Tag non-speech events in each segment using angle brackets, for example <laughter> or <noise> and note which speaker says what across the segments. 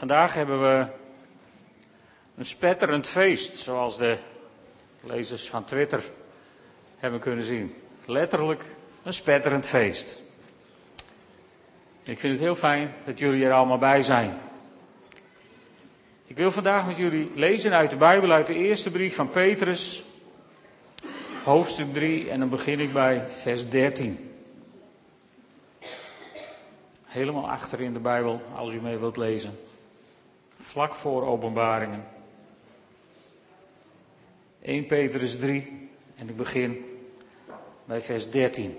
Speaker 1: Vandaag hebben we een spetterend feest, zoals de lezers van Twitter hebben kunnen zien. Letterlijk een spetterend feest. Ik vind het heel fijn dat jullie er allemaal bij zijn. Ik wil vandaag met jullie lezen uit de Bijbel, uit de eerste brief van Petrus, hoofdstuk 3, en dan begin ik bij vers 13. Helemaal achter in de Bijbel, als u mee wilt lezen. Vlak voor openbaringen. 1 Petrus 3, en ik begin bij vers 13.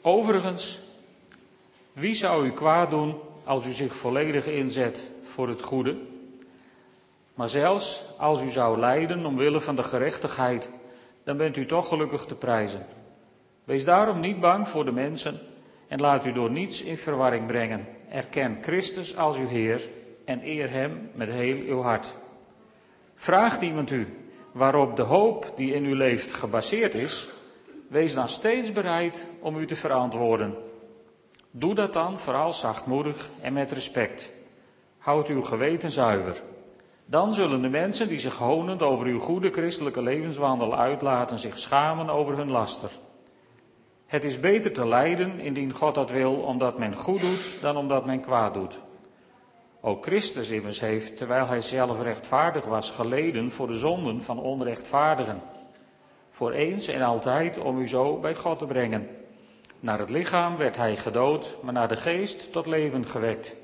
Speaker 1: Overigens, wie zou u kwaad doen als u zich volledig inzet voor het goede? Maar zelfs als u zou lijden omwille van de gerechtigheid, dan bent u toch gelukkig te prijzen. Wees daarom niet bang voor de mensen en laat u door niets in verwarring brengen. Erken Christus als uw Heer en eer Hem met heel uw hart. Vraagt iemand u waarop de hoop die in u leeft gebaseerd is, wees dan steeds bereid om u te verantwoorden. Doe dat dan vooral zachtmoedig en met respect. Houd uw geweten zuiver. Dan zullen de mensen die zich honend over uw goede christelijke levenswandel uitlaten zich schamen over hun laster. Het is beter te lijden indien God dat wil, omdat men goed doet dan omdat men kwaad doet. Ook Christus immers heeft, terwijl hij zelf rechtvaardig was, geleden voor de zonden van onrechtvaardigen. Voor eens en altijd om u zo bij God te brengen. Naar het lichaam werd hij gedood, maar naar de geest tot leven gewekt.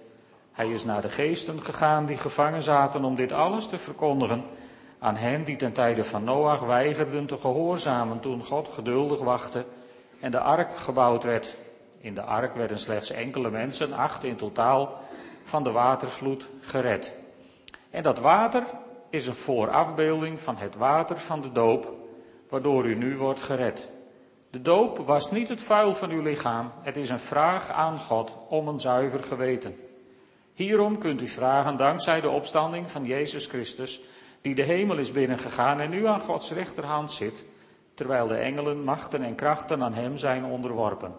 Speaker 1: Hij is naar de geesten gegaan die gevangen zaten om dit alles te verkondigen aan hen die ten tijde van Noach weigerden te gehoorzamen toen God geduldig wachtte en de ark gebouwd werd. In de ark werden slechts enkele mensen, acht in totaal, van de watervloed gered. En dat water is een voorafbeelding van het water van de doop, waardoor u nu wordt gered. De doop was niet het vuil van uw lichaam, het is een vraag aan God om een zuiver geweten. Hierom kunt u vragen dankzij de opstanding van Jezus Christus, die de hemel is binnengegaan en nu aan Gods rechterhand zit, terwijl de engelen, machten en krachten aan hem zijn onderworpen.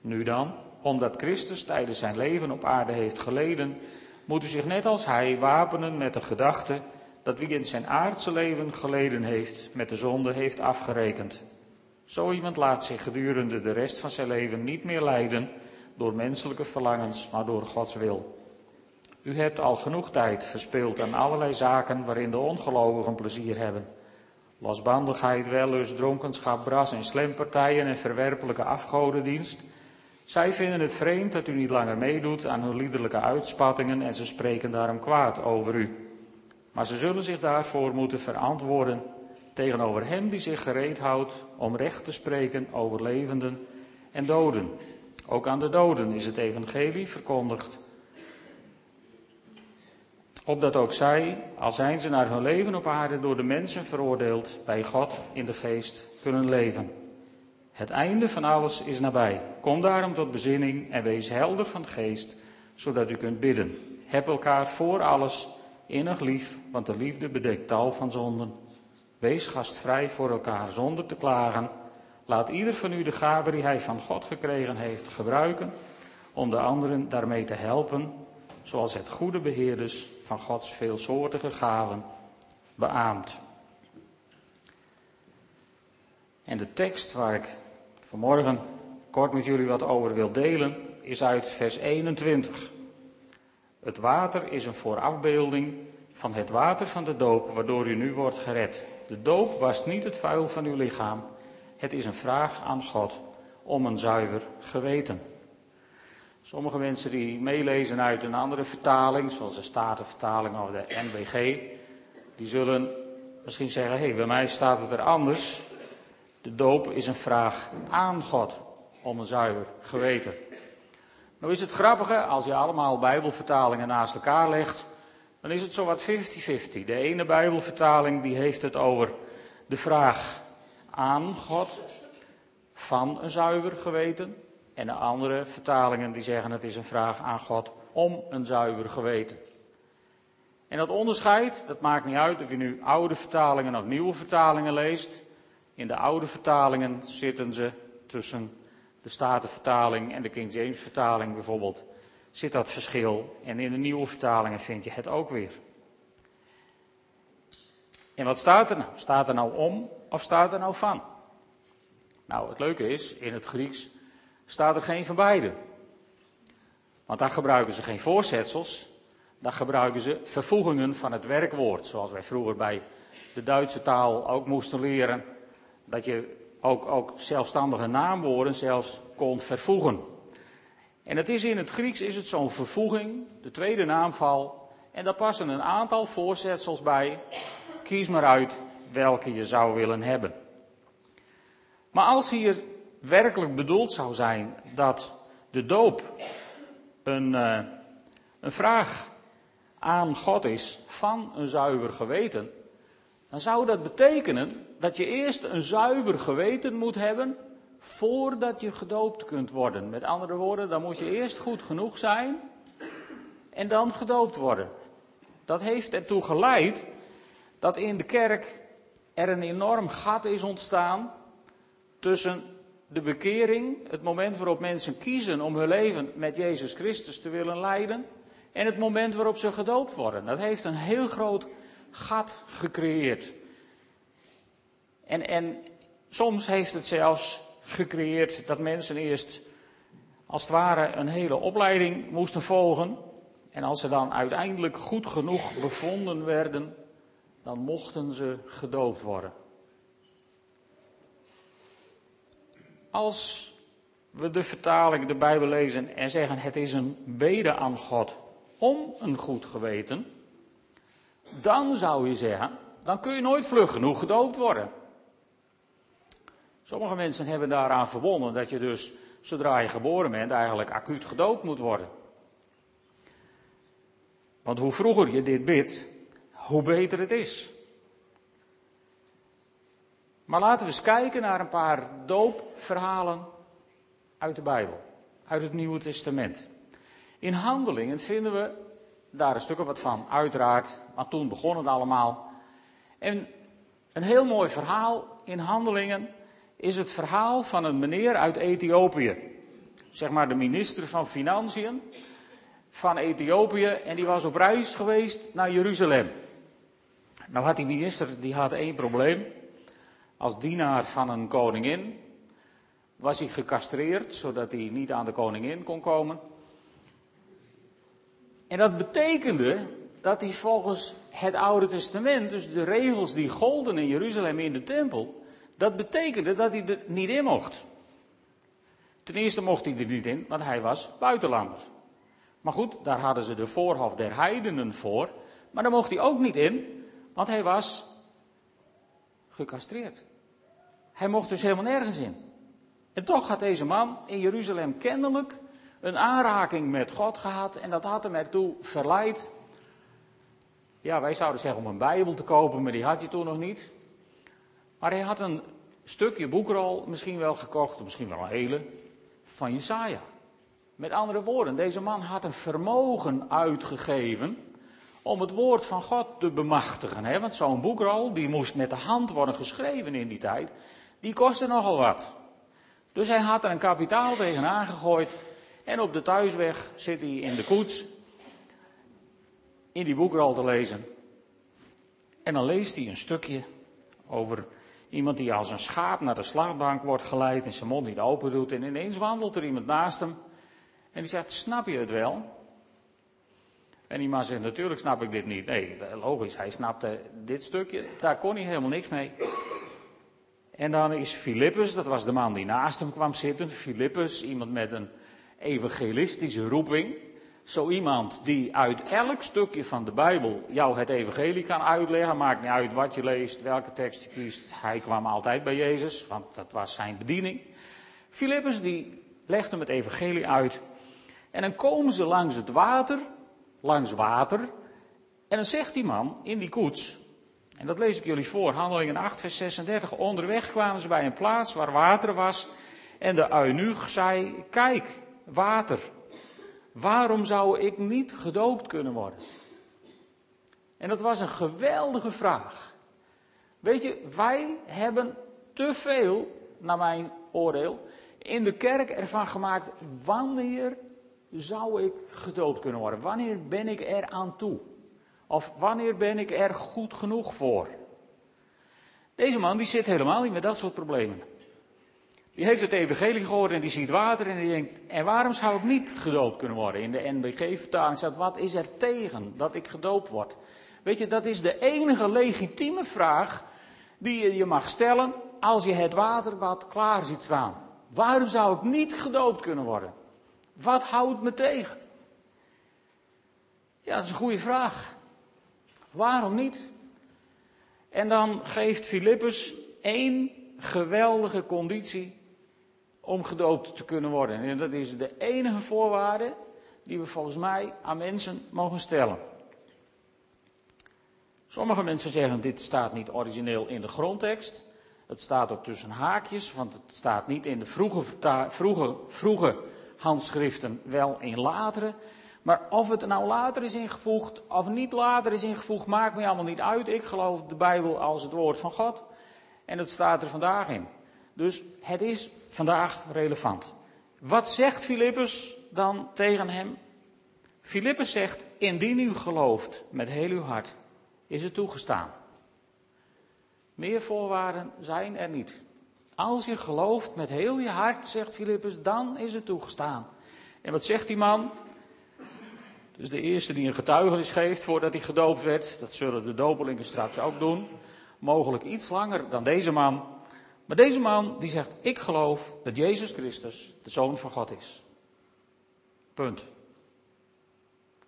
Speaker 1: Nu dan, omdat Christus tijdens zijn leven op aarde heeft geleden, moet u zich net als hij wapenen met de gedachte dat wie in zijn aardse leven geleden heeft, met de zonde heeft afgerekend. Zo iemand laat zich gedurende de rest van zijn leven niet meer leiden door menselijke verlangens, maar door Gods wil. U hebt al genoeg tijd verspeeld aan allerlei zaken waarin de ongelovigen plezier hebben. Losbandigheid, wellust, dronkenschap, bras en slempartijen en verwerpelijke afgodendienst. Zij vinden het vreemd dat u niet langer meedoet aan hun liederlijke uitspattingen en ze spreken daarom kwaad over u. Maar ze zullen zich daarvoor moeten verantwoorden tegenover hem die zich gereed houdt om recht te spreken over levenden en doden. Ook aan de doden is het evangelie verkondigd. Opdat ook zij, al zijn ze naar hun leven op aarde door de mensen veroordeeld, bij God in de geest kunnen leven. Het einde van alles is nabij. Kom daarom tot bezinning en wees helder van geest, zodat u kunt bidden. Heb elkaar voor alles innig lief, want de liefde bedekt tal van zonden. Wees gastvrij voor elkaar zonder te klagen. Laat ieder van u de gave die hij van God gekregen heeft gebruiken om de anderen daarmee te helpen, zoals het goede beheerders van Gods veelsoortige gaven beaamt. En de tekst waar ik vanmorgen kort met jullie wat over wil delen, is uit vers 21. Het water is een voorafbeelding van het water van de doop, waardoor u nu wordt gered. De doop was niet het vuil van uw lichaam. Het is een vraag aan God om een zuiver geweten. Sommige mensen die meelezen uit een andere vertaling, zoals de Statenvertaling of de NBG, die zullen misschien zeggen, hé, hey, bij mij staat het er anders. De doop is een vraag aan God om een zuiver geweten. Nou is het grappige, als je allemaal Bijbelvertalingen naast elkaar legt, dan is het zowat 50-50. De ene Bijbelvertaling die heeft het over de vraag aan God van een zuiver geweten. En de andere vertalingen die zeggen het is een vraag aan God om een zuiver geweten. En dat onderscheid, dat maakt niet uit of je nu oude vertalingen of nieuwe vertalingen leest. In de oude vertalingen zitten ze tussen de Statenvertaling en de King James vertaling bijvoorbeeld zit dat verschil. En in de nieuwe vertalingen vind je het ook weer. En wat staat er nou? Staat er nou om of staat er nou van? Nou, het leuke is, in het Grieks staat er geen van beide. Want daar gebruiken ze geen voorzetsels, daar gebruiken ze vervoegingen van het werkwoord. Zoals wij vroeger bij de Duitse taal ook moesten leren, dat je ook, ook zelfstandige naamwoorden zelfs kon vervoegen. En het is in het Grieks is het zo'n vervoeging, de tweede naamval, en daar passen een aantal voorzetsels bij. Kies maar uit welke je zou willen hebben. Maar als hier werkelijk bedoeld zou zijn dat de doop een, uh, een vraag aan God is van een zuiver geweten, dan zou dat betekenen dat je eerst een zuiver geweten moet hebben voordat je gedoopt kunt worden. Met andere woorden, dan moet je eerst goed genoeg zijn en dan gedoopt worden. Dat heeft ertoe geleid dat in de kerk er een enorm gat is ontstaan tussen de bekering, het moment waarop mensen kiezen om hun leven met Jezus Christus te willen leiden, en het moment waarop ze gedoopt worden. Dat heeft een heel groot gat gecreëerd. En, en soms heeft het zelfs gecreëerd dat mensen eerst als het ware een hele opleiding moesten volgen. En als ze dan uiteindelijk goed genoeg bevonden werden, dan mochten ze gedoopt worden. Als we de vertaling, de Bijbel lezen en zeggen het is een bede aan God om een goed geweten, dan zou je zeggen, dan kun je nooit vlug genoeg gedoopt worden. Sommige mensen hebben daaraan verbonden dat je dus, zodra je geboren bent, eigenlijk acuut gedoopt moet worden. Want hoe vroeger je dit bidt, hoe beter het is. Maar laten we eens kijken naar een paar doopverhalen uit de Bijbel, uit het Nieuwe Testament. In handelingen vinden we daar een stuk of wat van, uiteraard, maar toen begon het allemaal. En een heel mooi verhaal in handelingen is het verhaal van een meneer uit Ethiopië. Zeg maar de minister van Financiën van Ethiopië en die was op reis geweest naar Jeruzalem. Nou had die minister die had één probleem. Als dienaar van een koningin was hij gecastreerd, zodat hij niet aan de koningin kon komen. En dat betekende dat hij volgens het Oude Testament, dus de regels die golden in Jeruzalem in de tempel, dat betekende dat hij er niet in mocht. Ten eerste mocht hij er niet in, want hij was buitenlander. Maar goed, daar hadden ze de voorhof der heidenen voor. Maar daar mocht hij ook niet in, want hij was gecastreerd. Hij mocht dus helemaal nergens in. En toch had deze man in Jeruzalem kennelijk een aanraking met God gehad en dat had hem ertoe verleid. Ja, wij zouden zeggen om een Bijbel te kopen, maar die had hij toen nog niet. Maar hij had een stukje boekrol misschien wel gekocht, misschien wel een hele, van Jesaja. Met andere woorden, deze man had een vermogen uitgegeven om het woord van God te bemachtigen. Hè? Want zo'n boekrol, die moest met de hand worden geschreven in die tijd, die kostte nogal wat. Dus hij had er een kapitaal tegenaan gegooid en op de thuisweg zit hij in de koets in die boekrol te lezen. En dan leest hij een stukje over iemand die als een schaap naar de slaapbank wordt geleid en zijn mond niet open doet. En ineens wandelt er iemand naast hem en die zegt, snap je het wel? En die man zegt, natuurlijk snap ik dit niet. Nee, logisch, hij snapte dit stukje, daar kon hij helemaal niks mee. En dan is Filippus, dat was de man die naast hem kwam zitten. Filippus, iemand met een evangelistische roeping. Zo iemand die uit elk stukje van de Bijbel jou het evangelie kan uitleggen. Maakt niet uit wat je leest, welke tekst je kiest. Hij kwam altijd bij Jezus, want dat was zijn bediening. Filippus die legt hem het evangelie uit. En dan komen ze langs het water, langs water. En dan zegt die man in die koets, en dat lees ik jullie voor, Handelingen 8, vers 36. Onderweg kwamen ze bij een plaats waar water was. En de eunuch zei: Kijk, water. Waarom zou ik niet gedoopt kunnen worden? En dat was een geweldige vraag. Weet je, wij hebben te veel, naar mijn oordeel, in de kerk ervan gemaakt, wanneer zou ik gedoopt kunnen worden? Wanneer ben ik er aan toe? Of wanneer ben ik er goed genoeg voor? Deze man die zit helemaal niet met dat soort problemen. Die heeft het evangelie gehoord en die ziet water en die denkt, en waarom zou ik niet gedoopt kunnen worden? In de NBG-vertaling staat, wat is er tegen dat ik gedoopt word? Weet je, dat is de enige legitieme vraag die je mag stellen als je het waterbad klaar ziet staan. Waarom zou ik niet gedoopt kunnen worden? Wat houdt me tegen? Ja, dat is een goede vraag. Waarom niet? En dan geeft Filippus één geweldige conditie om gedoopt te kunnen worden. En dat is de enige voorwaarde die we volgens mij aan mensen mogen stellen. Sommige mensen zeggen dit staat niet origineel in de grondtekst. Het staat ook tussen haakjes, want het staat niet in de vroege, vroege, vroege handschriften, wel in latere. Maar of het nou later is ingevoegd of niet later is ingevoegd, maakt me allemaal niet uit. Ik geloof de Bijbel als het woord van God. En het staat er vandaag in. Dus het is vandaag relevant. Wat zegt Filippus dan tegen hem? Filippus zegt, indien u gelooft met heel uw hart, is het toegestaan. Meer voorwaarden zijn er niet. Als je gelooft met heel je hart, zegt Filippus, dan is het toegestaan. En wat zegt die man? Dus de eerste die een getuigenis geeft voordat hij gedoopt werd, dat zullen de dopelingen straks ook doen. Mogelijk iets langer dan deze man. Maar deze man die zegt, ik geloof dat Jezus Christus de Zoon van God is. Punt.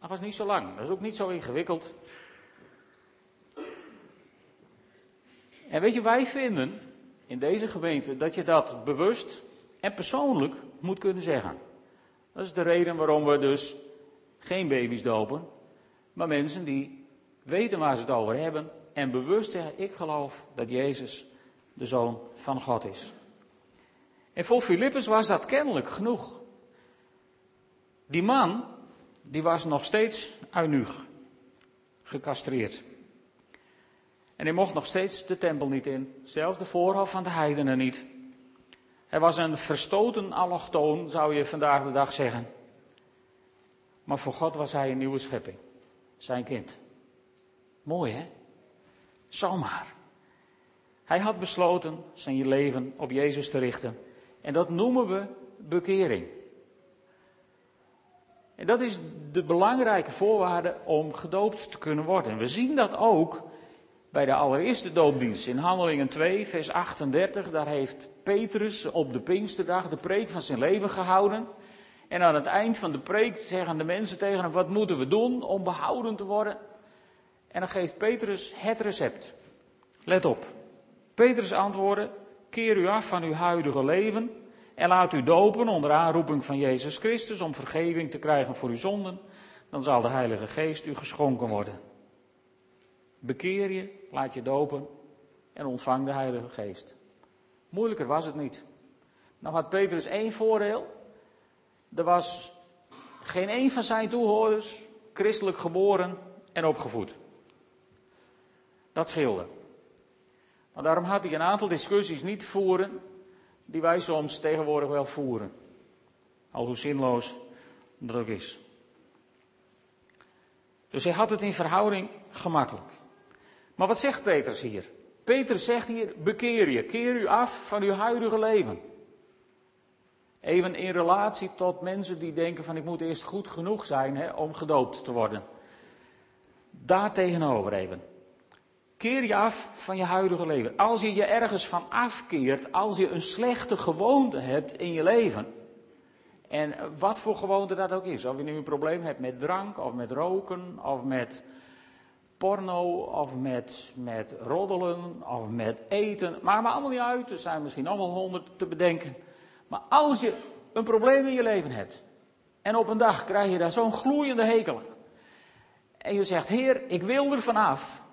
Speaker 1: Dat was niet zo lang, dat is ook niet zo ingewikkeld. En weet je, wij vinden in deze gemeente dat je dat bewust en persoonlijk moet kunnen zeggen. Dat is de reden waarom we dus geen baby's dopen, maar mensen die weten waar ze het over hebben en bewust zeggen, ik geloof dat Jezus de Zoon van God is. En voor Filippus was dat kennelijk genoeg. Die man, die was nog steeds eunuch, gecastreerd. En hij mocht nog steeds de tempel niet in, zelfs de voorhof van de heidenen niet. Hij was een verstoten allochtoon, zou je vandaag de dag zeggen. Maar voor God was hij een nieuwe schepping, zijn kind. Mooi hè? Zomaar. Hij had besloten zijn leven op Jezus te richten. En dat noemen we bekering. En dat is de belangrijke voorwaarde om gedoopt te kunnen worden. En we zien dat ook bij de allereerste doopdienst in Handelingen 2, vers 38. Daar heeft Petrus op de Pinksterdag de preek van zijn leven gehouden. En aan het eind van de preek zeggen de mensen tegen hem: Wat moeten we doen om behouden te worden? En dan geeft Petrus het recept. Let op. Petrus antwoordde: Keer u af van uw huidige leven en laat u dopen onder aanroeping van Jezus Christus om vergeving te krijgen voor uw zonden. Dan zal de Heilige Geest u geschonken worden. Bekeer je, laat je dopen en ontvang de Heilige Geest. Moeilijker was het niet. Nou had Petrus één voordeel. Er was geen een van zijn toehoorders christelijk geboren en opgevoed. Dat scheelde. Maar daarom had hij een aantal discussies niet voeren die wij soms tegenwoordig wel voeren. Al hoe zinloos dat ook is. Dus hij had het in verhouding gemakkelijk. Maar wat zegt Petrus hier? Petrus zegt hier, bekeer je, keer u af van uw huidige leven. Even in relatie tot mensen die denken van ik moet eerst goed genoeg zijn hè, om gedoopt te worden. Daar tegenover even. Keer je af van je huidige leven. Als je je ergens van afkeert, als je een slechte gewoonte hebt in je leven. En wat voor gewoonte dat ook is. Of je nu een probleem hebt met drank, of met roken, of met porno, of met, met roddelen, of met eten. Maakt me allemaal niet uit, er zijn misschien allemaal honderd te bedenken. Maar als je een probleem in je leven hebt, en op een dag krijg je daar zo'n gloeiende hekel aan. En je zegt, Heer, ik wil er vanaf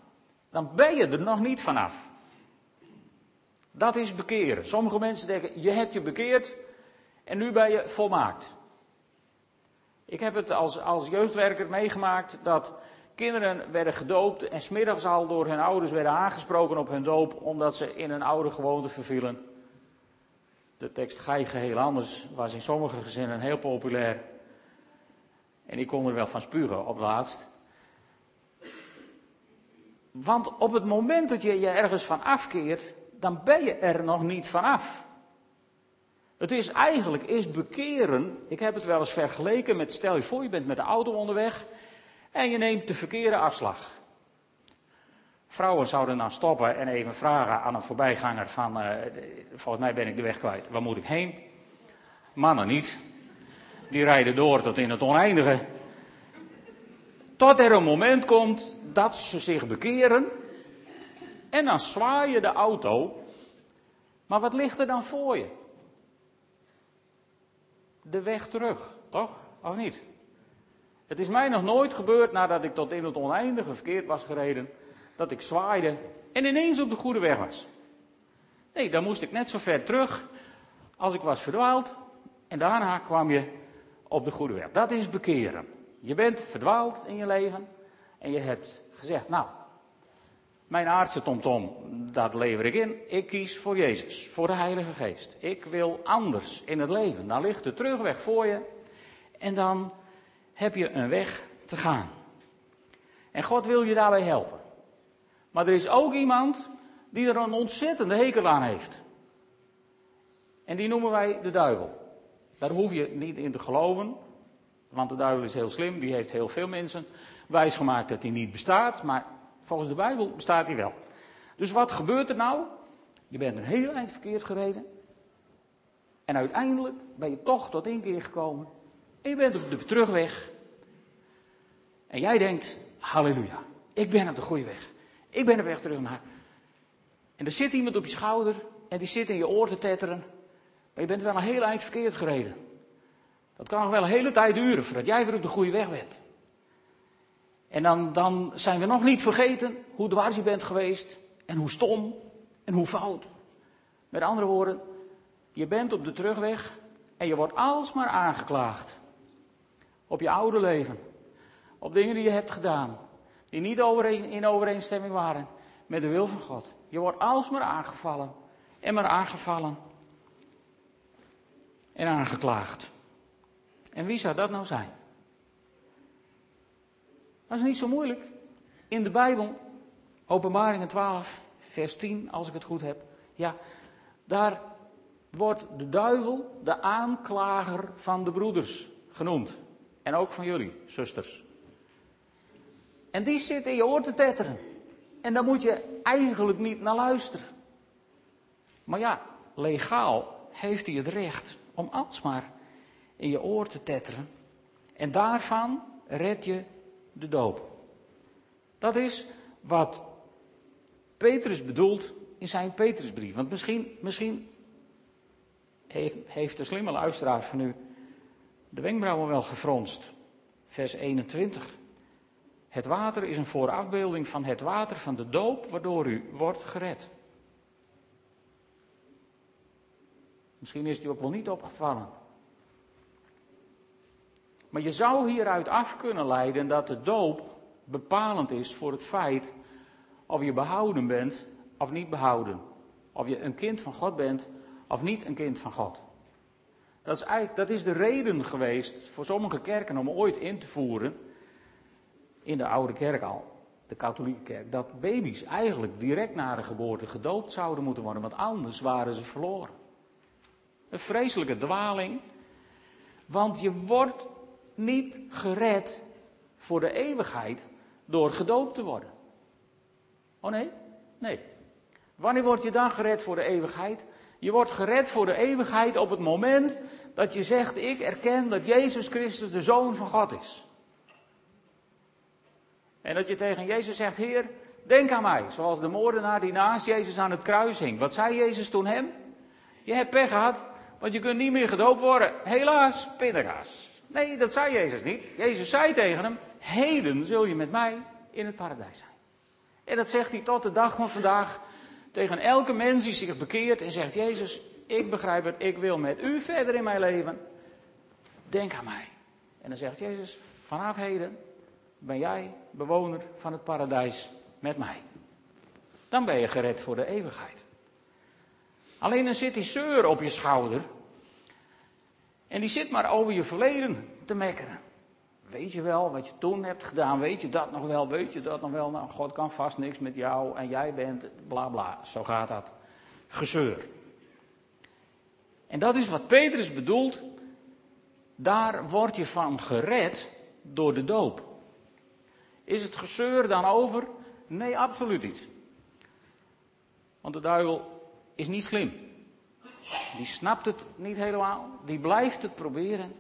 Speaker 1: dan ben je er nog niet vanaf. Dat is bekeren. Sommige mensen denken, je hebt je bekeerd en nu ben je volmaakt. Ik heb het als, als jeugdwerker meegemaakt dat kinderen werden gedoopt en smiddags al door hun ouders werden aangesproken op hun doop omdat ze in een oude gewoonte vervielen. De tekst ga je geheel anders was in sommige gezinnen heel populair. En ik kon er wel van spugen op laatst. Want op het moment dat je je ergens van afkeert, dan ben je er nog niet vanaf. Het is eigenlijk, is bekeren, ik heb het wel eens vergeleken met, stel je voor, je bent met de auto onderweg en je neemt de verkeerde afslag. Vrouwen zouden dan stoppen en even vragen aan een voorbijganger van, uh, volgens mij ben ik de weg kwijt, waar moet ik heen? Mannen niet. Die rijden door tot in het oneindige. Tot er een moment komt dat ze zich bekeren en dan zwaai je de auto. Maar wat ligt er dan voor je? De weg terug, toch? Of niet? Het is mij nog nooit gebeurd nadat ik tot in het oneindige verkeerd was gereden, dat ik zwaaide en ineens op de goede weg was. Nee, dan moest ik net zo ver terug als ik was verdwaald en daarna kwam je op de goede weg. Dat is bekeren. Je bent verdwaald in je leven en je hebt gezegd, nou, mijn aardse tomtom, dat lever ik in. Ik kies voor Jezus, voor de Heilige Geest. Ik wil anders in het leven. Dan ligt de terugweg voor je en dan heb je een weg te gaan. En God wil je daarbij helpen. Maar er is ook iemand die er een ontzettende hekel aan heeft. En die noemen wij de duivel. Daar hoef je niet in te geloven, want de duivel is heel slim. Die heeft heel veel mensen wijsgemaakt dat hij niet bestaat. Maar volgens de Bijbel bestaat hij wel. Dus wat gebeurt er nou? Je bent een heel eind verkeerd gereden. En uiteindelijk ben je toch tot één keer gekomen. En je bent op de terugweg. En jij denkt, halleluja, ik ben op de goede weg. Ik ben op weg terug naar. En er zit iemand op je schouder en die zit in je oor te tetteren. Maar je bent wel een heel eind verkeerd gereden. Dat kan nog wel een hele tijd duren voordat jij weer op de goede weg bent. En dan, dan zijn we nog niet vergeten hoe dwars je bent geweest. En hoe stom en hoe fout. Met andere woorden, je bent op de terugweg en je wordt alsmaar aangeklaagd. Op je oude leven. Op dingen die je hebt gedaan. Die niet in overeenstemming waren met de wil van God. Je wordt alsmaar aangevallen. En maar aangevallen. En aangeklaagd. En wie zou dat nou zijn? Dat is niet zo moeilijk. In de Bijbel, Openbaringen 12, vers 10, als ik het goed heb. Ja, daar wordt de duivel de aanklager van de broeders genoemd. En ook van jullie, zusters. En die zit in je oor te tetteren. En daar moet je eigenlijk niet naar luisteren. Maar ja, legaal heeft hij het recht om alsmaar in je oor te tetteren. En daarvan red je de doop. Dat is wat Petrus bedoelt in zijn Petrusbrief. Want misschien, misschien heeft de slimme luisteraar van u de wenkbrauwen wel gefronst. Vers 21. Het water is een voorafbeelding van het water van de doop, waardoor u wordt gered. Misschien is het u ook wel niet opgevallen. Maar je zou hieruit af kunnen leiden dat de doop bepalend is voor het feit of je behouden bent of niet behouden. Of je een kind van God bent of niet een kind van God. Dat is, eigenlijk, dat is de reden geweest voor sommige kerken om ooit in te voeren, in de oude kerk al, de katholieke kerk, dat baby's eigenlijk direct na de geboorte gedoopt zouden moeten worden, want anders waren ze verloren. Een vreselijke dwaling, want je wordt niet gered voor de eeuwigheid door gedoopt te worden. Oh nee? Nee. Wanneer word je dan gered voor de eeuwigheid? Je wordt gered voor de eeuwigheid op het moment dat je zegt: Ik erken dat Jezus Christus de Zoon van God is. En dat je tegen Jezus zegt: Heer, denk aan mij. Zoals de moordenaar die naast Jezus aan het kruis hing. Wat zei Jezus toen hem? Je hebt pech gehad, want je kunt niet meer gedoopt worden. Helaas, pindakaas. Nee, dat zei Jezus niet. Jezus zei tegen hem: Heden zul je met mij in het paradijs zijn. En dat zegt hij tot de dag van vandaag tegen elke mens die zich bekeert en zegt: Jezus, ik begrijp het, ik wil met u verder in mijn leven. Denk aan mij. En dan zegt Jezus: Vanaf heden ben jij bewoner van het paradijs met mij. Dan ben je gered voor de eeuwigheid. Alleen dan zit die zeur op je schouder. En die zit maar over je verleden te mekkeren. Weet je wel wat je toen hebt gedaan? Weet je dat nog wel? Weet je dat nog wel? Nou, God kan vast niks met jou en jij bent bla bla. Zo gaat dat. Gezeur. En dat is wat Petrus bedoelt. Daar word je van gered door de doop. Is het gezeur dan over? Nee, absoluut niet. Want de duivel is niet slim. Die snapt het niet helemaal. Die blijft het proberen.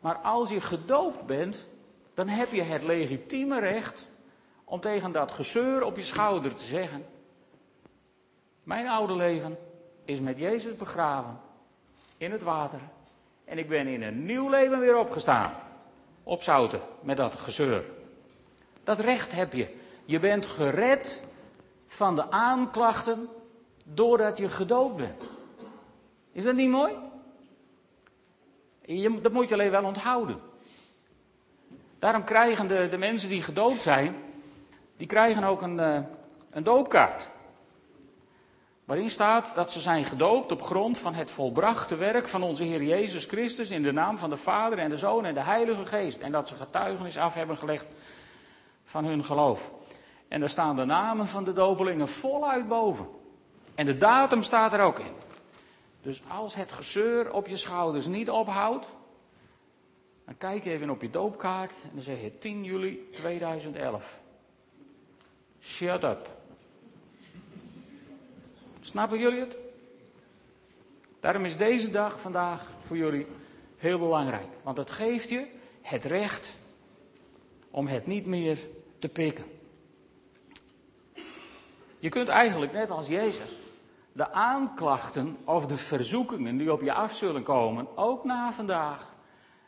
Speaker 1: Maar als je gedoopt bent, dan heb je het legitieme recht om tegen dat gezeur op je schouder te zeggen: Mijn oude leven is met Jezus begraven in het water. En ik ben in een nieuw leven weer opgestaan. Opzouten met dat gezeur. Dat recht heb je. Je bent gered van de aanklachten doordat je gedoopt bent. Is dat niet mooi? Je, dat moet je alleen wel onthouden. Daarom krijgen de, de mensen die gedoopt zijn, die krijgen ook een, uh, een doopkaart. Waarin staat dat ze zijn gedoopt op grond van het volbrachte werk van onze Heer Jezus Christus in de naam van de Vader en de Zoon en de Heilige Geest. En dat ze getuigenis af hebben gelegd van hun geloof. En daar staan de namen van de dopelingen voluit boven. En de datum staat er ook in. Dus als het gezeur op je schouders niet ophoudt, dan kijk je even op je doopkaart en dan zeg je 10 juli 2011. Shut up. Snappen jullie het? Daarom is deze dag vandaag voor jullie heel belangrijk. Want het geeft je het recht om het niet meer te pikken. Je kunt eigenlijk net als Jezus de aanklachten of de verzoekingen die op je af zullen komen, ook na vandaag,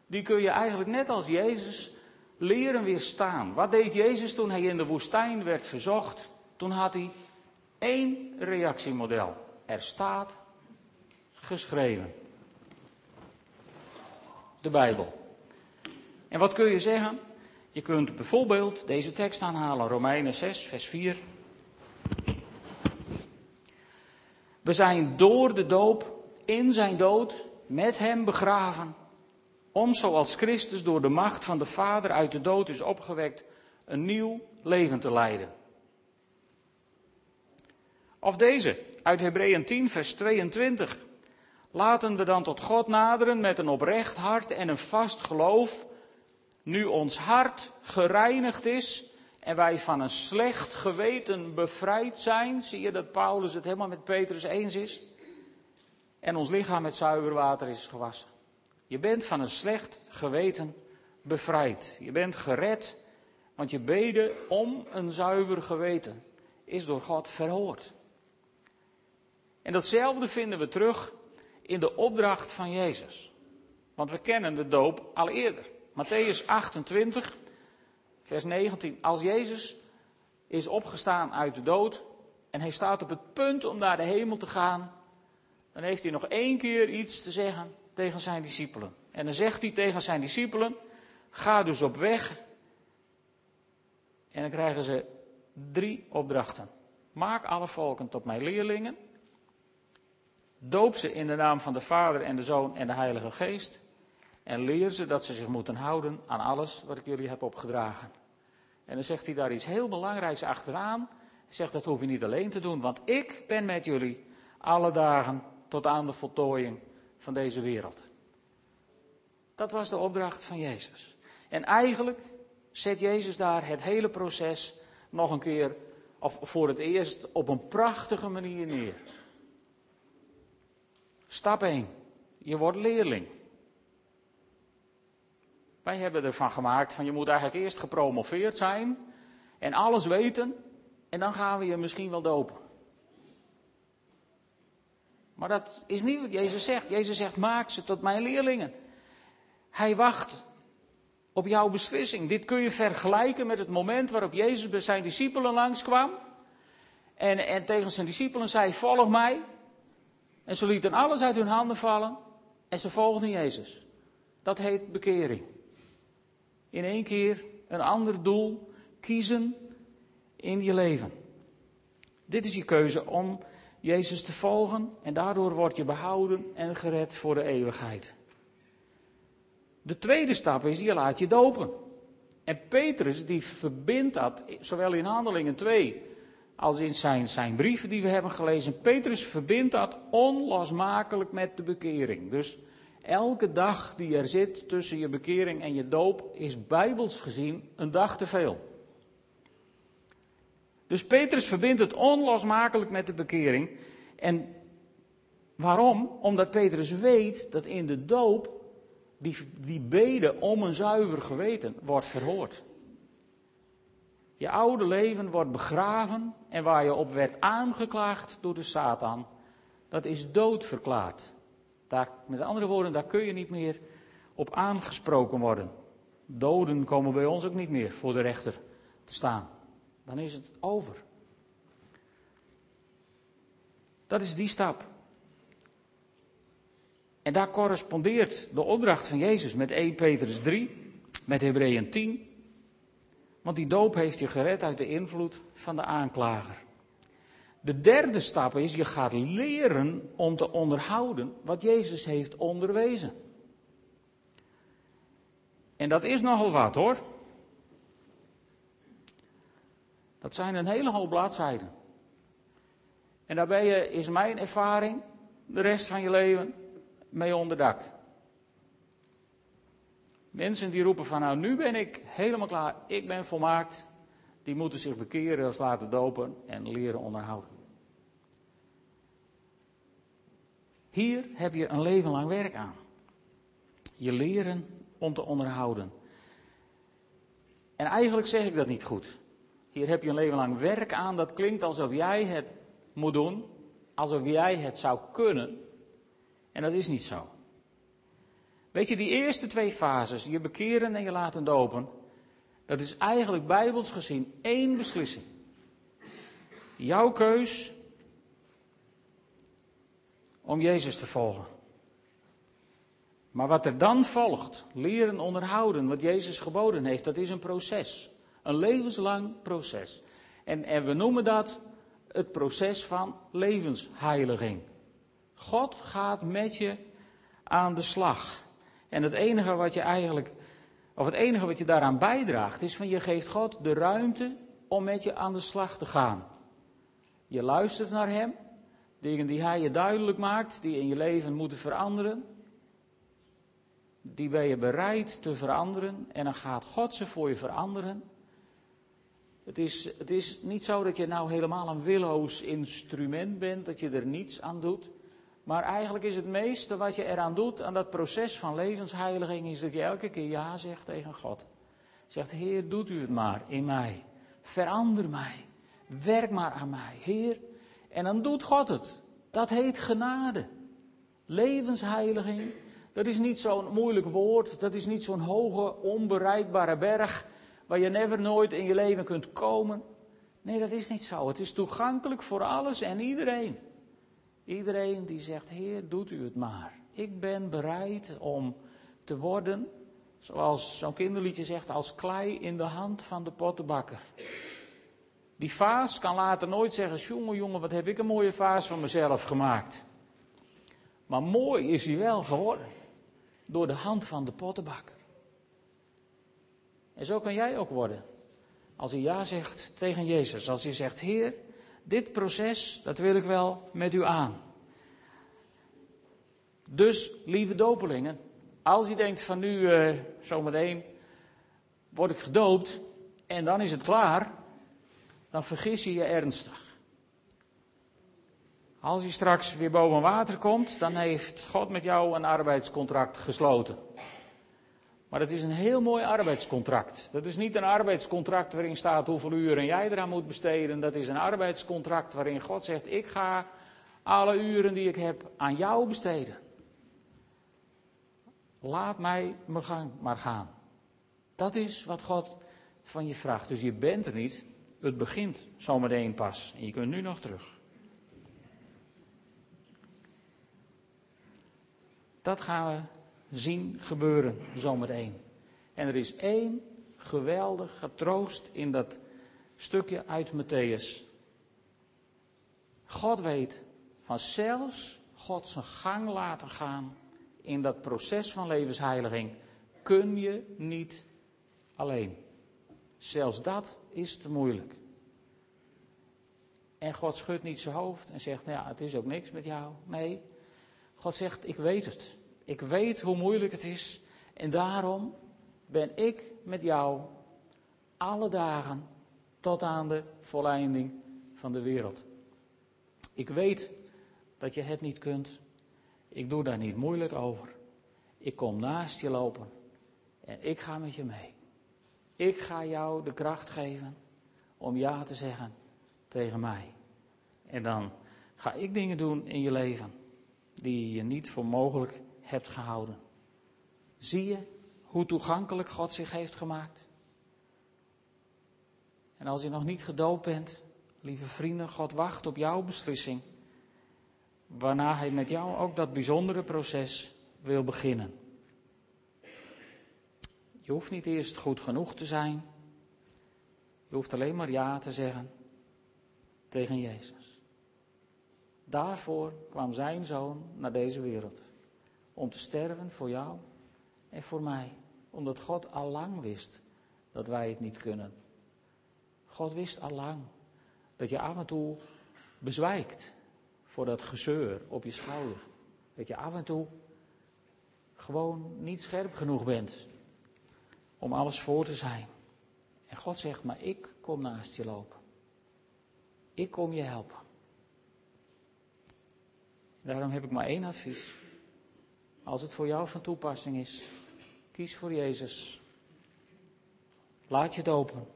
Speaker 1: die kun je eigenlijk net als Jezus leren weerstaan. Wat deed Jezus toen hij in de woestijn werd verzocht? Toen had hij één reactiemodel. Er staat geschreven. De Bijbel. En wat kun je zeggen? Je kunt bijvoorbeeld deze tekst aanhalen, Romeinen 6, vers 4. We zijn door de doop in zijn dood met hem begraven. Om zoals Christus door de macht van de Vader uit de dood is opgewekt, een nieuw leven te leiden. Of deze, uit Hebreeën 10, vers 22. Laten we dan tot God naderen met een oprecht hart en een vast geloof, nu ons hart gereinigd is en wij van een slecht geweten bevrijd zijn, zie je dat Paulus het helemaal met Petrus eens is, en ons lichaam met zuiver water is gewassen. Je bent van een slecht geweten bevrijd. Je bent gered, want je beden om een zuiver geweten is door God verhoord. En datzelfde vinden we terug in de opdracht van Jezus. Want we kennen de doop al eerder. Matthäus 28, vers 19. Als Jezus is opgestaan uit de dood en hij staat op het punt om naar de hemel te gaan, dan heeft hij nog één keer iets te zeggen tegen zijn discipelen. En dan zegt hij tegen zijn discipelen: Ga dus op weg. En dan krijgen ze drie opdrachten. Maak alle volken tot mijn leerlingen. Doop ze in de naam van de Vader en de Zoon en de Heilige Geest. En leer ze dat ze zich moeten houden aan alles wat ik jullie heb opgedragen. En dan zegt hij daar iets heel belangrijks achteraan. Hij zegt dat hoef je niet alleen te doen, want ik ben met jullie alle dagen tot aan de voltooiing van deze wereld. Dat was de opdracht van Jezus. En eigenlijk zet Jezus daar het hele proces nog een keer, of voor het eerst, op een prachtige manier neer. Stap 1. Je wordt leerling. Wij hebben ervan gemaakt van je moet eigenlijk eerst gepromoveerd zijn en alles weten en dan gaan we je misschien wel dopen. Maar dat is niet wat Jezus zegt. Jezus zegt maak ze tot mijn leerlingen. Hij wacht op jouw beslissing. Dit kun je vergelijken met het moment waarop Jezus bij zijn discipelen langskwam. En, en tegen zijn discipelen zei: Volg mij. En ze lieten alles uit hun handen vallen. En ze volgden Jezus. Dat heet bekering. In één keer een ander doel kiezen in je leven. Dit is je keuze om Jezus te volgen en daardoor word je behouden en gered voor de eeuwigheid. De tweede stap is, je laat je dopen. En Petrus die verbindt dat, zowel in Handelingen 2 als in zijn, zijn brieven die we hebben gelezen. Petrus verbindt dat onlosmakelijk met de bekering. Dus elke dag die er zit tussen je bekering en je doop is bijbels gezien een dag te veel. Dus Petrus verbindt het onlosmakelijk met de bekering. En waarom? Omdat Petrus weet dat in de doop die, die bede om een zuiver geweten wordt verhoord. Je oude leven wordt begraven en waar je op werd aangeklaagd door de Satan, dat is dood verklaard. Daar, met andere woorden, daar kun je niet meer op aangesproken worden. Doden komen bij ons ook niet meer voor de rechter te staan. Dan is het over. Dat is die stap. En daar correspondeert de opdracht van Jezus met 1 Petrus 3, met Hebreeën 10. Want die doop heeft je gered uit de invloed van de aanklager. De derde stap is, je gaat leren om te onderhouden wat Jezus heeft onderwezen. En dat is nogal wat hoor. Dat zijn een hele hoop bladzijden. En daar ben je, is mijn ervaring, de rest van je leven mee onderdak. Mensen die roepen van nou nu ben ik helemaal klaar, ik ben volmaakt, die moeten zich bekeren als laten dopen en leren onderhouden. Hier heb je een leven lang werk aan. Je leren om te onderhouden. En eigenlijk zeg ik dat niet goed. Hier heb je een leven lang werk aan. Dat klinkt alsof jij het moet doen. Alsof jij het zou kunnen. En dat is niet zo. Weet je, die eerste twee fases, je bekeren en je laten dopen, dat is eigenlijk bijbels gezien één beslissing. Jouw keus om Jezus te volgen. Maar wat er dan volgt, leren onderhouden wat Jezus geboden heeft, dat is een proces. Een levenslang proces. En, en we noemen dat het proces van levensheiliging. God gaat met je aan de slag. En het enige wat je eigenlijk, of het enige wat je daaraan bijdraagt, is van je geeft God de ruimte om met je aan de slag te gaan. Je luistert naar Hem, dingen die Hij je duidelijk maakt, die in je leven moeten veranderen. Die ben je bereid te veranderen en dan gaat God ze voor je veranderen. Het is, het is niet zo dat je nou helemaal een willoos instrument bent, dat je er niets aan doet. Maar eigenlijk is het meeste wat je eraan doet aan dat proces van levensheiliging, is dat je elke keer ja zegt tegen God. Zegt, Heer, doet u het maar in mij. Verander mij. Werk maar aan mij, Heer. En dan doet God het. Dat heet genade. Levensheiliging, dat is niet zo'n moeilijk woord. Dat is niet zo'n hoge, onbereikbare berg waar je never nooit in je leven kunt komen. Nee, dat is niet zo. Het is toegankelijk voor alles en iedereen. Iedereen die zegt, Heer, doet u het maar. Ik ben bereid om te worden, zoals zo'n kinderliedje zegt, als klei in de hand van de pottenbakker. Die vaas kan later nooit zeggen, jongen, jongen, wat heb ik een mooie vaas van mezelf gemaakt. Maar mooi is hij wel geworden, door de hand van de pottenbakker. En zo kan jij ook worden. Als je ja zegt tegen Jezus, als je zegt, Heer, dit proces, dat wil ik wel met u aan. Dus, lieve dopelingen, als je denkt van nu, uh, zometeen, word ik gedoopt en dan is het klaar, dan vergis je je ernstig. Als je straks weer boven water komt, dan heeft God met jou een arbeidscontract gesloten. Maar het is een heel mooi arbeidscontract. Dat is niet een arbeidscontract waarin staat hoeveel uren jij eraan moet besteden. Dat is een arbeidscontract waarin God zegt: Ik ga alle uren die ik heb aan jou besteden. Laat mij mijn gang maar gaan. Dat is wat God van je vraagt. Dus je bent er niet. Het begint zometeen pas. En je kunt nu nog terug. Dat gaan we zien gebeuren zometeen. En er is één geweldige troost in dat stukje uit Matthäus. God weet van zelfs God zijn gang laten gaan in dat proces van levensheiliging, kun je niet alleen. Zelfs dat is te moeilijk. En God schudt niet zijn hoofd en zegt, nou ja, het is ook niks met jou. Nee, God zegt, ik weet het. Ik weet hoe moeilijk het is. En daarom ben ik met jou alle dagen tot aan de volleinding van de wereld. Ik weet dat je het niet kunt. Ik doe daar niet moeilijk over. Ik kom naast je lopen en ik ga met je mee. Ik ga jou de kracht geven om ja te zeggen tegen mij. En dan ga ik dingen doen in je leven die je niet voor mogelijk hebt gehouden. Zie je hoe toegankelijk God zich heeft gemaakt? En als je nog niet gedoopt bent, lieve vrienden, God wacht op jouw beslissing. Waarna Hij met jou ook dat bijzondere proces wil beginnen. Je hoeft niet eerst goed genoeg te zijn. Je hoeft alleen maar ja te zeggen tegen Jezus. Daarvoor kwam zijn zoon naar deze wereld. Om te sterven voor jou en voor mij. Omdat God al lang wist dat wij het niet kunnen. God wist al lang dat je af en toe bezwijkt voor dat gezeur op je schouder. Dat je af en toe gewoon niet scherp genoeg bent om alles voor te zijn. En God zegt, maar ik kom naast je lopen. Ik kom je helpen. Daarom heb ik maar één advies. Als het voor jou van toepassing is, kies voor Jezus. Laat je dopen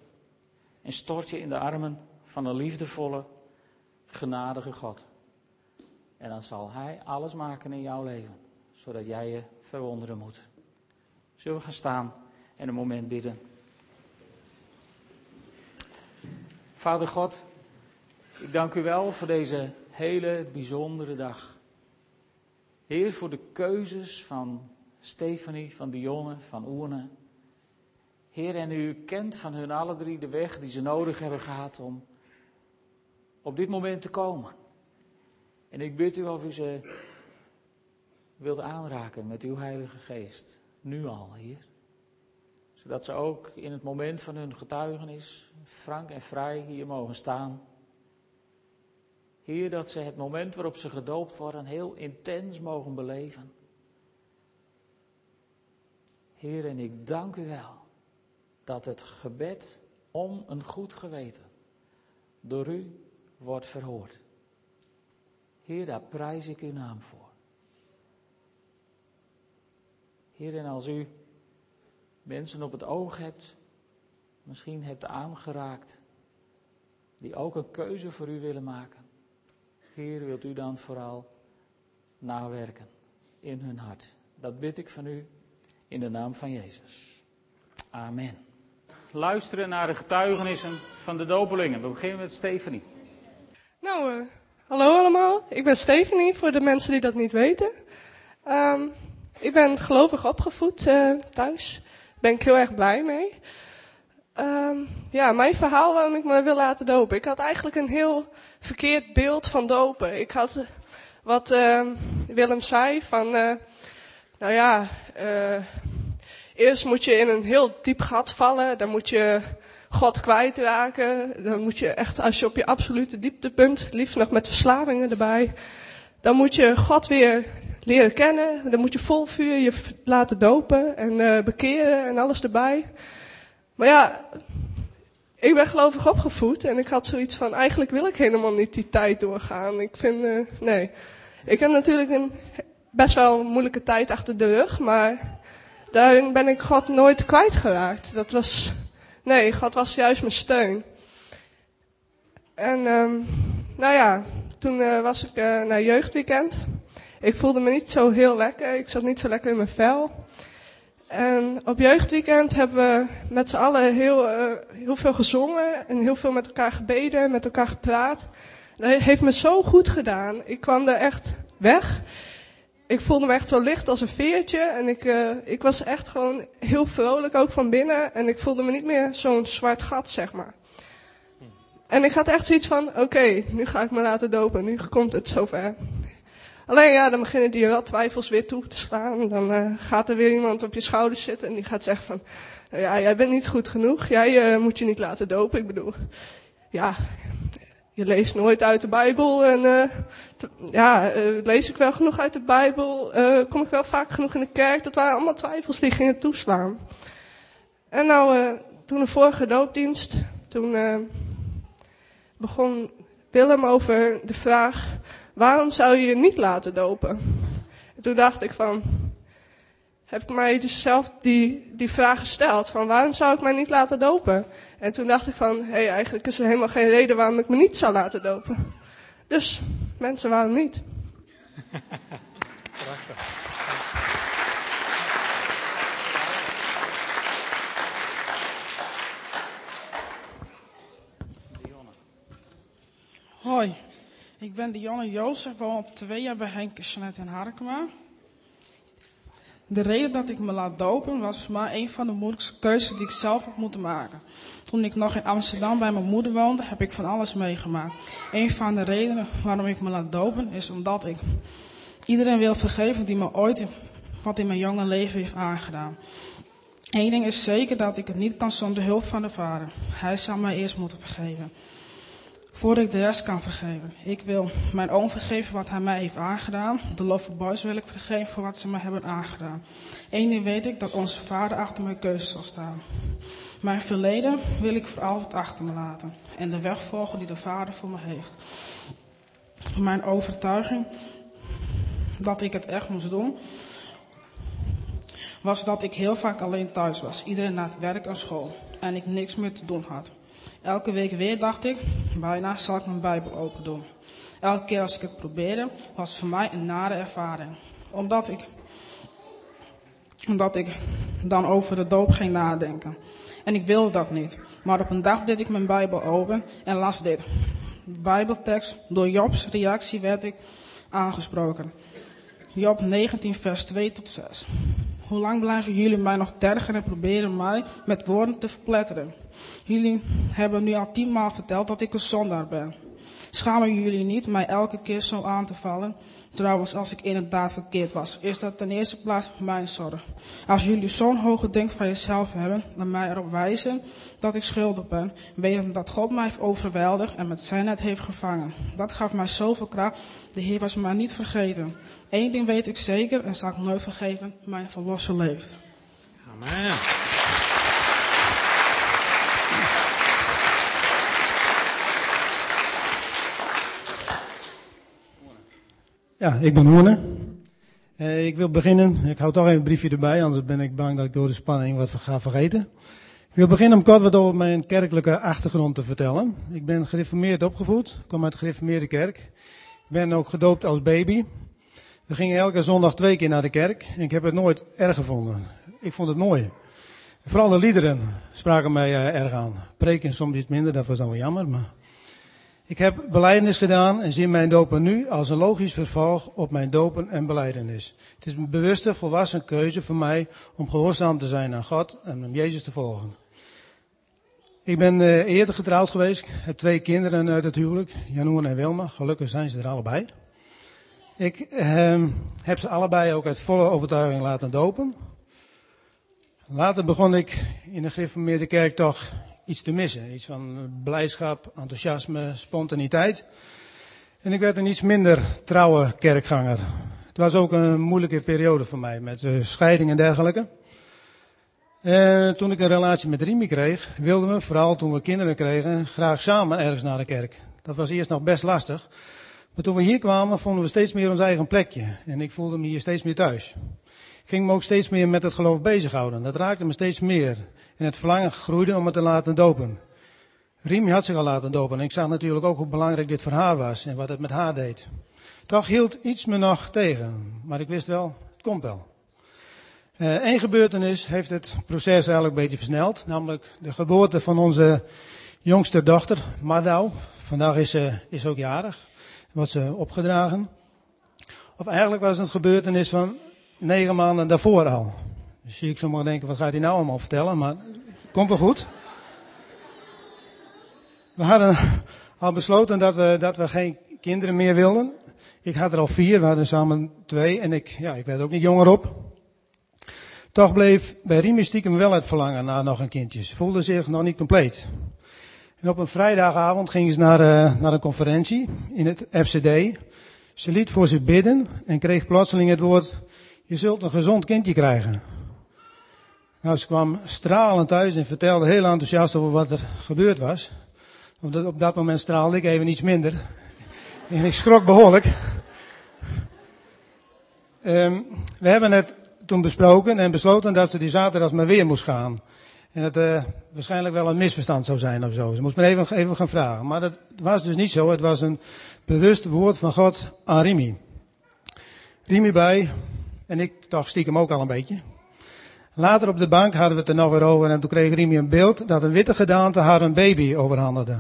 Speaker 1: en stort je in de armen van een liefdevolle, genadige God. En dan zal Hij alles maken in jouw leven, zodat jij je verwonderen moet. Zullen we gaan staan en een moment bidden? Vader God, ik dank u wel voor deze hele bijzondere dag. Heer, voor de keuzes van Stefanie, van Dionne, van Oene. Heer, en u kent van hun alle drie de weg die ze nodig hebben gehad om op dit moment te komen. En ik bid u of u ze wilt aanraken met uw Heilige Geest. Nu al, Heer. Zodat ze ook in het moment van hun getuigenis frank en vrij hier mogen staan. Heer, dat ze het moment waarop ze gedoopt worden heel intens mogen beleven. Heer, en ik dank u wel dat het gebed om een goed geweten door u wordt verhoord. Heer, daar prijs ik uw naam voor. Heer, en als u mensen op het oog hebt, misschien hebt aangeraakt, die ook een keuze voor u willen maken. Heer, wilt u dan vooral nawerken in hun hart. Dat bid ik van u in de naam van Jezus. Amen. Luisteren naar de getuigenissen van de dopelingen. We beginnen met Stefanie.
Speaker 2: Nou, uh, hallo allemaal. Ik ben Stefanie, voor de mensen die dat niet weten. Um, ik ben gelovig opgevoed uh, thuis. Daar ben ik heel erg blij mee. Um, ja, mijn verhaal waarom ik me wil laten dopen. Ik had eigenlijk een heel verkeerd beeld van dopen. Ik had uh, wat uh, Willem zei van, uh, nou ja, eerst moet je in een heel diep gat vallen. Dan moet je God kwijtraken. Dan moet je echt, als je op je absolute dieptepunt, liefst nog met verslavingen erbij. Dan moet je God weer leren kennen. Dan moet je vol vuur je laten dopen en bekeren en alles erbij. Maar ja, ik ben gelovig opgevoed en ik had zoiets van, eigenlijk wil ik helemaal niet die tijd doorgaan. Ik vind, uh, nee. Ik heb natuurlijk een best wel moeilijke tijd achter de rug, maar daarin ben ik God nooit kwijtgeraakt. Dat was, nee, God was juist mijn steun. En, um, nou ja, toen uh, was ik uh, naar jeugdweekend. Ik voelde me niet zo heel lekker, ik zat niet zo lekker in mijn vel. En op jeugdweekend hebben we met z'n allen heel, uh, heel veel gezongen en heel veel met elkaar gebeden, met elkaar gepraat. Dat heeft me zo goed gedaan. Ik kwam er echt weg. Ik voelde me echt zo licht als een veertje en ik, uh, ik was echt gewoon heel vrolijk ook van binnen en ik voelde me niet meer zo'n zwart gat, zeg maar. En ik had echt zoiets van, oké, nu ga ik me laten dopen, nu komt het zover. Alleen ja, dan beginnen die wel twijfels weer toe te slaan. Dan uh, gaat er weer iemand op je schouders zitten en die gaat zeggen van, ja, jij bent niet goed genoeg, jij uh, moet je niet laten dopen. Ik bedoel, ja, je leest nooit uit de Bijbel en te, ja, lees ik wel genoeg uit de Bijbel, kom ik wel vaak genoeg in de kerk. Dat waren allemaal twijfels die gingen toeslaan. En nou, toen de vorige doopdienst, toen begon Willem over de vraag, waarom zou je je niet laten dopen? En toen dacht ik van, heb ik mij dus zelf die, die vraag gesteld, van waarom zou ik mij niet laten dopen? En toen dacht ik van, hé, hey, eigenlijk is er helemaal geen reden waarom ik me niet zou laten dopen. Dus, mensen, waarom niet? Prachtig.
Speaker 3: Hoi, ik ben Dionne Jozef, woon op twee jaar bij Henk Snet in Harkema. De reden dat ik me laat dopen was voor mij een van de moeilijkste keuzes die ik zelf heb moeten maken. Toen ik nog in Amsterdam bij mijn moeder woonde, heb ik van alles meegemaakt. Een van de redenen waarom ik me laat dopen is omdat ik iedereen wil vergeven die me ooit wat in mijn jonge leven heeft aangedaan. Eén ding is zeker dat ik het niet kan zonder hulp van de Vader. Hij zal mij eerst moeten vergeven voordat ik de rest kan vergeven. Ik wil mijn oom vergeven wat hij mij heeft aangedaan. De Love Boys wil ik vergeven voor wat ze mij hebben aangedaan. Eén ding weet ik, dat onze vader achter mijn keuze zal staan. Mijn verleden wil ik voor altijd achter me laten. En de weg volgen die de vader voor me heeft. Mijn overtuiging dat ik het echt moest doen, was dat ik heel vaak alleen thuis was. Iedereen naar het werk en school. En ik niks meer te doen had. Elke week weer dacht ik, bijna zal ik mijn Bijbel open doen. Elke keer als ik het probeerde, was het voor mij een nare ervaring. Omdat ik, omdat ik dan over de doop ging nadenken. En ik wilde dat niet. Maar op een dag deed ik mijn Bijbel open en las dit. Bijbeltekst, door Jobs reactie werd ik aangesproken. Job 19, vers 2 tot 6. Hoe lang blijven jullie mij nog tergen en proberen mij met woorden te verpletteren? Jullie hebben nu al tienmaal verteld dat ik een zondaar ben. Schamen jullie niet mij elke keer zo aan te vallen? Trouwens, als ik inderdaad verkeerd was, is dat ten eerste plaats mijn zorg. Als jullie zo'n hoge denk van jezelf hebben en mij erop wijzen dat ik schuldig ben, weten dat God mij heeft overweldigd en met zijn net heeft gevangen. Dat gaf mij zoveel kracht. De Heer was mij niet vergeten. Eén ding weet ik zeker en zal ik nooit vergeten: mijn verlosser leeft. Amen.
Speaker 4: Ja, ik ben Hoorne. Uh, ik wil beginnen, ik hou toch even een briefje erbij, anders ben ik bang dat ik door de spanning wat ga vergeten. Ik wil beginnen om kort wat over mijn kerkelijke achtergrond te vertellen. Ik ben gereformeerd opgevoed, kom uit de gereformeerde kerk. Ik ben ook gedoopt als baby. We gingen elke zondag twee keer naar de kerk ik heb het nooit erg gevonden. Ik vond het mooi. Vooral de liederen spraken mij uh, erg aan. Preken soms iets minder, dat was dan wel jammer, maar... Ik heb beleidenis gedaan en zie mijn dopen nu als een logisch vervolg op mijn dopen en beleidenis. Het is een bewuste, volwassen keuze voor mij om gehoorzaam te zijn aan God en om Jezus te volgen. Ik ben uh, eerder getrouwd geweest. Heb twee kinderen uit het huwelijk, Janoen en Wilma. Gelukkig zijn ze er allebei. Ik uh, heb ze allebei ook uit volle overtuiging laten dopen. Later begon ik in de gereformeerde kerk toch iets te missen. Iets van blijdschap, enthousiasme, spontaniteit. En ik werd een iets minder trouwe kerkganger. Het was ook een moeilijke periode voor mij met uh, scheiding en dergelijke. Uh, toen ik een relatie met Rimi kreeg, wilden we, vooral toen we kinderen kregen, graag samen ergens naar de kerk. Dat was eerst nog best lastig. Maar toen we hier kwamen, vonden we steeds meer ons eigen plekje. En ik voelde me hier steeds meer thuis. Ging me ook steeds meer met het geloof bezighouden. Dat raakte me steeds meer. En het verlangen groeide om het te laten dopen. Riem had zich al laten dopen. En ik zag natuurlijk ook hoe belangrijk dit voor haar was en wat het met haar deed. Toch hield iets me nog tegen. Maar ik wist wel, het komt wel. Eén uh, gebeurtenis heeft het proces eigenlijk een beetje versneld. Namelijk de geboorte van onze jongste dochter, Mardau. Vandaag is ze is ook jarig. Wordt ze opgedragen. Of eigenlijk was het een gebeurtenis van negen maanden daarvoor al. Dus zie ik sommigen denken, wat gaat hij nou allemaal vertellen? Maar komt wel goed. We hadden al besloten dat we, dat we geen kinderen meer wilden. Ik had er al vier, we hadden samen twee en ik, ja, ik werd ook niet jonger op. Toch bleef bij Riemen stiekem wel het verlangen naar nog een kindje. Ze voelde zich nog niet compleet. En op een vrijdagavond ging ze naar, uh, naar een conferentie in het FCD. Ze liet voor ze bidden en kreeg plotseling het woord, je zult een gezond kindje krijgen. Nou, ze kwam stralend thuis en vertelde heel enthousiast over wat er gebeurd was. Op dat moment straalde ik even iets minder. <laughs> En ik schrok behoorlijk. Um, we hebben het toen besproken en besloten dat ze die zaterdag maar weer moest gaan. En dat uh, waarschijnlijk wel een misverstand zou zijn of zo. Ze moest me even, even gaan vragen. Maar dat was dus niet zo. Het was een bewust woord van God aan Rimi. Rimi bij. En ik dacht stiekem ook al een beetje. Later op de bank hadden we het er nog weer over. En toen kreeg Rimi een beeld dat een witte gedaante haar een baby overhandigde.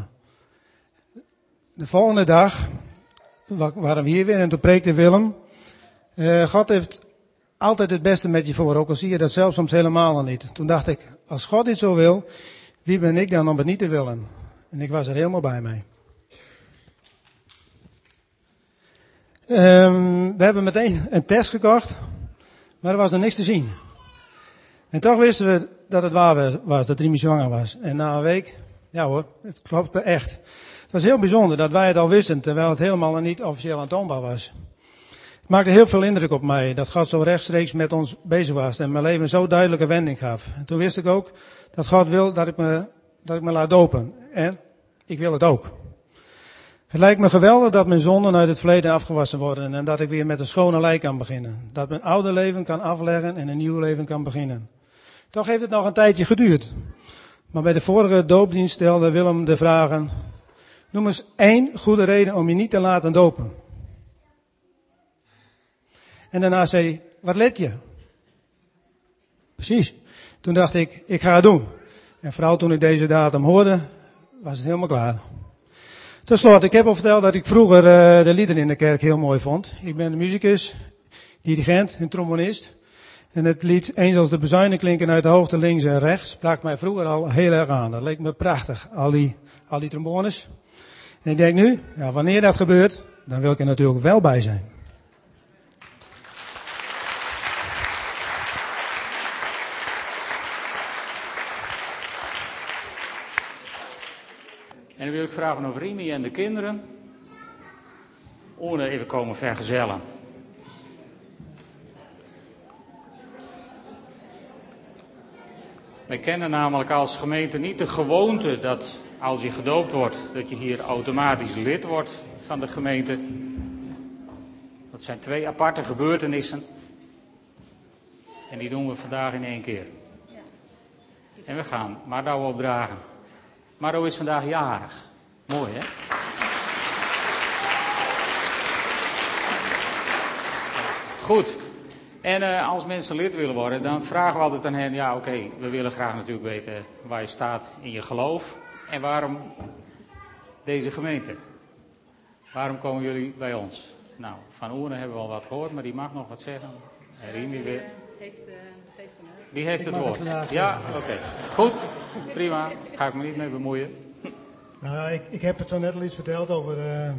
Speaker 4: De volgende dag waren we hier weer en toen preekte Willem. Uh, God heeft altijd het beste met je voor, ook al zie je dat zelf soms helemaal niet. Toen dacht ik, als God dit zo wil, wie ben ik dan om het niet te willen? En ik was er helemaal bij mij. Um, we hebben meteen een test gekocht, maar er was nog niks te zien. En toch wisten we dat het waar was, dat Rimi zwanger was. En na een week, ja hoor, het klopt echt. Het was heel bijzonder dat wij het al wisten, terwijl het helemaal niet officieel aantoonbaar was. Het maakte heel veel indruk op mij dat God zo rechtstreeks met ons bezig was en mijn leven zo duidelijke wending gaf. En toen wist ik ook dat God wil dat ik me, dat ik me laat dopen. En ik wil het ook. Het lijkt me geweldig dat mijn zonden uit het verleden afgewassen worden en dat ik weer met een schone lei kan beginnen. Dat mijn oude leven kan afleggen en een nieuw leven kan beginnen. Toch heeft het nog een tijdje geduurd. Maar bij de vorige doopdienst stelde Willem de vragen. Noem eens één goede reden om je niet te laten dopen. En daarna zei hij, wat let je? Precies. Toen dacht ik, ik ga het doen. En vooral toen ik deze datum hoorde, was het helemaal klaar. Ten slotte, ik heb al verteld dat ik vroeger uh, de liederen in de kerk heel mooi vond. Ik ben muzikus, dirigent en trombonist. En het lied Eens als de bezuinen klinken uit de hoogte links en rechts sprak mij vroeger al heel erg aan. Dat leek me prachtig, al die, al die trombones. En ik denk nu, ja, wanneer dat gebeurt, dan wil ik er natuurlijk wel bij zijn.
Speaker 1: En dan wil ik vragen of Rimi en de kinderen Oene even komen vergezellen. Wij kennen namelijk als gemeente niet de gewoonte dat als je gedoopt wordt, dat je hier automatisch lid wordt van de gemeente. Dat zijn twee aparte gebeurtenissen. En die doen we vandaag in één keer. En we gaan Maro opdragen. Maro is vandaag jarig. Mooi hè? Goed. En uh, als mensen lid willen worden, dan vragen we altijd aan hen: ja, oké, we willen graag natuurlijk weten waar je staat in je geloof. En waarom deze gemeente? Waarom komen jullie bij ons? Nou, van Oeren hebben we al wat gehoord, maar die mag nog wat zeggen. Rimi weer. Heeft, uh, die heeft het woord. Ja, oké. Okay. Goed, prima. Ga ik me niet mee bemoeien.
Speaker 4: Nou, ik, ik heb het zo net al iets verteld over. Uh,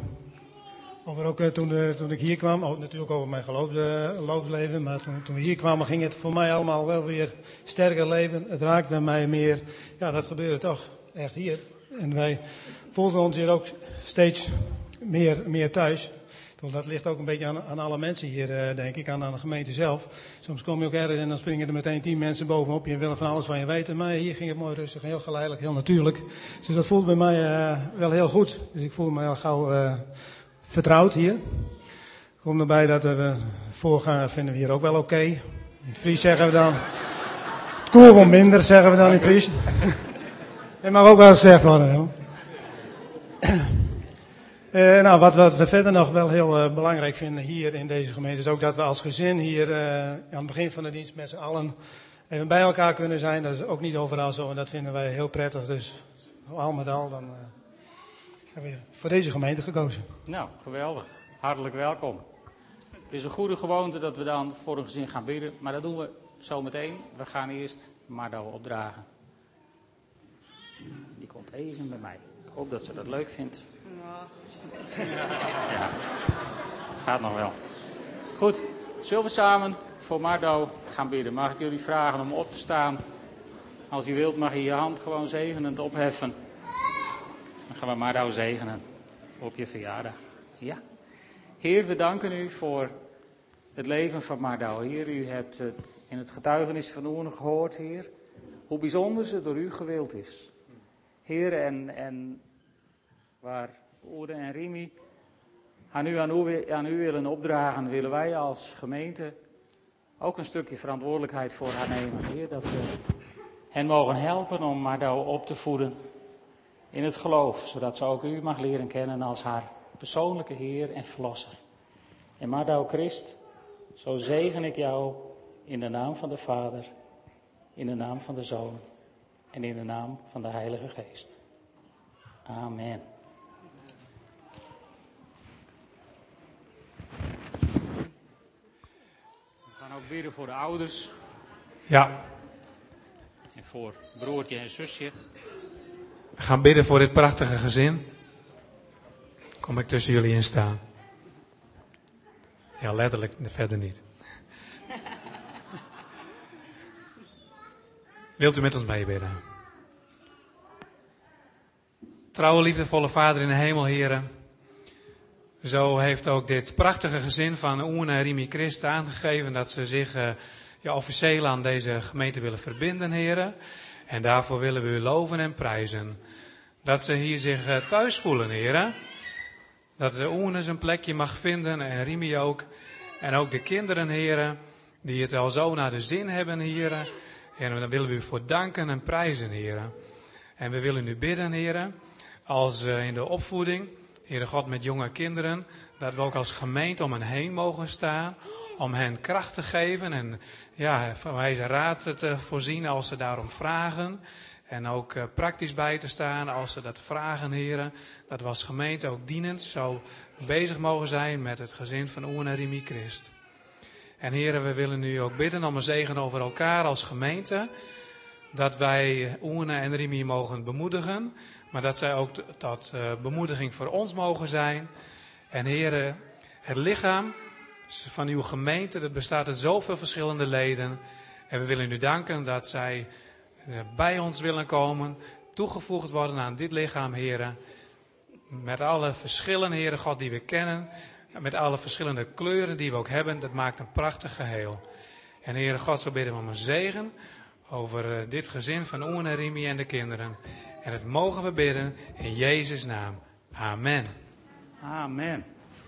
Speaker 4: over ook uh, toen, uh, toen ik hier kwam, ook natuurlijk over mijn geloofsleven, maar toen, toen we hier kwamen ging het voor mij allemaal wel weer sterker leven. Het raakte mij meer, ja dat gebeurde toch echt hier. En wij voelden ons hier ook steeds meer, meer thuis. Dat ligt ook een beetje aan, aan alle mensen hier, uh, denk ik, aan, aan, de gemeente zelf. Soms kom je ook ergens en dan springen er meteen tien mensen bovenop je en willen van alles van je weten. Maar hier ging het mooi rustig, heel geleidelijk, heel natuurlijk. Dus dat voelde bij mij uh, wel heel goed. Dus ik voelde me heel gauw uh, vertrouwd hier. Kom erbij dat we voorgaan vinden we hier ook wel oké. In het Fries zeggen we dan. Het koel minder, zeggen we dan in het Fries. Het mag ook wel gezegd worden. Uh, nou, wat, wat, we verder nog wel heel uh, belangrijk vinden hier in deze gemeente is ook dat we als gezin hier uh, aan het begin van de dienst met z'n allen even bij elkaar kunnen zijn. Dat is ook niet overal zo en dat vinden wij heel prettig. Dus al met al dan hebben we voor deze gemeente gekozen.
Speaker 1: Nou, geweldig. Hartelijk welkom. Het is een goede gewoonte dat we dan voor een gezin gaan bidden, maar dat doen we zo meteen. We gaan eerst Mardo opdragen. Die komt even bij mij. Ik hoop dat ze dat leuk vindt. Ja, gaat nog wel. Goed, zullen we samen voor Mardo gaan bidden? Mag ik jullie vragen om op te staan? Als u wilt mag je je hand gewoon zegenend opheffen. Dan gaan we Mardo zegenen op je verjaardag. Ja. Heer, we danken u voor het leven van Mardo. Heer, u hebt het in het getuigenis van Oene gehoord, Heer. Hoe bijzonder ze door u gewild is. Heer, en, en waar Oede en Rimi aan u, aan, u, aan u willen opdragen, willen wij als gemeente ook een stukje verantwoordelijkheid voor haar nemen. Heer, dat we hen mogen helpen om Mardo op te voeden in het geloof, zodat ze ook u mag leren kennen als haar persoonlijke Heer en Verlosser. En Mardo Christ, zo zegen ik jou in de naam van de Vader, in de naam van de Zoon en in de naam van de Heilige Geest. Amen. Ook bidden voor de ouders.
Speaker 5: Ja.
Speaker 1: En voor broertje en zusje.
Speaker 5: We gaan bidden voor dit prachtige gezin. Kom ik tussen jullie in staan. Ja, letterlijk, verder niet. <laughs> Wilt u met ons meebidden? Trouwe, liefdevolle Vader in de hemel, heren. Zo heeft ook dit prachtige gezin van Oene en Rimi Christ aangegeven dat ze zich uh, ja, officieel aan deze gemeente willen verbinden, heren. En daarvoor willen we u loven en prijzen. Dat ze hier zich uh, thuis voelen, heren. Dat de Oene zijn plekje mag vinden en Rimi ook. En ook de kinderen, heren, die het al zo naar de zin hebben, heren. En dan willen we u voor danken en prijzen, heren. En we willen u bidden, heren, als uh, in de opvoeding, Heere God, met jonge kinderen, dat we ook als gemeente om hen heen mogen staan, om hen kracht te geven en ja, van wijze raad te voorzien als ze daarom vragen. En ook uh, praktisch bij te staan als ze dat vragen, heren. Dat we als gemeente ook dienend zo bezig mogen zijn met het gezin van Oen en Rimi Christ. En heren, we willen nu ook bidden om een zegen over elkaar als gemeente. Dat wij Oene en Rimi mogen bemoedigen. Maar dat zij ook tot uh, bemoediging voor ons mogen zijn. En heren, het lichaam van uw gemeente, dat bestaat uit zoveel verschillende leden. En we willen u danken dat zij uh, bij ons willen komen. Toegevoegd worden aan dit lichaam, heren. Met alle verschillen, heren God, die we kennen. Met alle verschillende kleuren die we ook hebben. Dat maakt een prachtig geheel. En heren God, zo bidden we om een zegen over uh, dit gezin van Oen en Rimi en de kinderen. En dat mogen we bidden in Jezus' naam. Amen.
Speaker 1: Amen.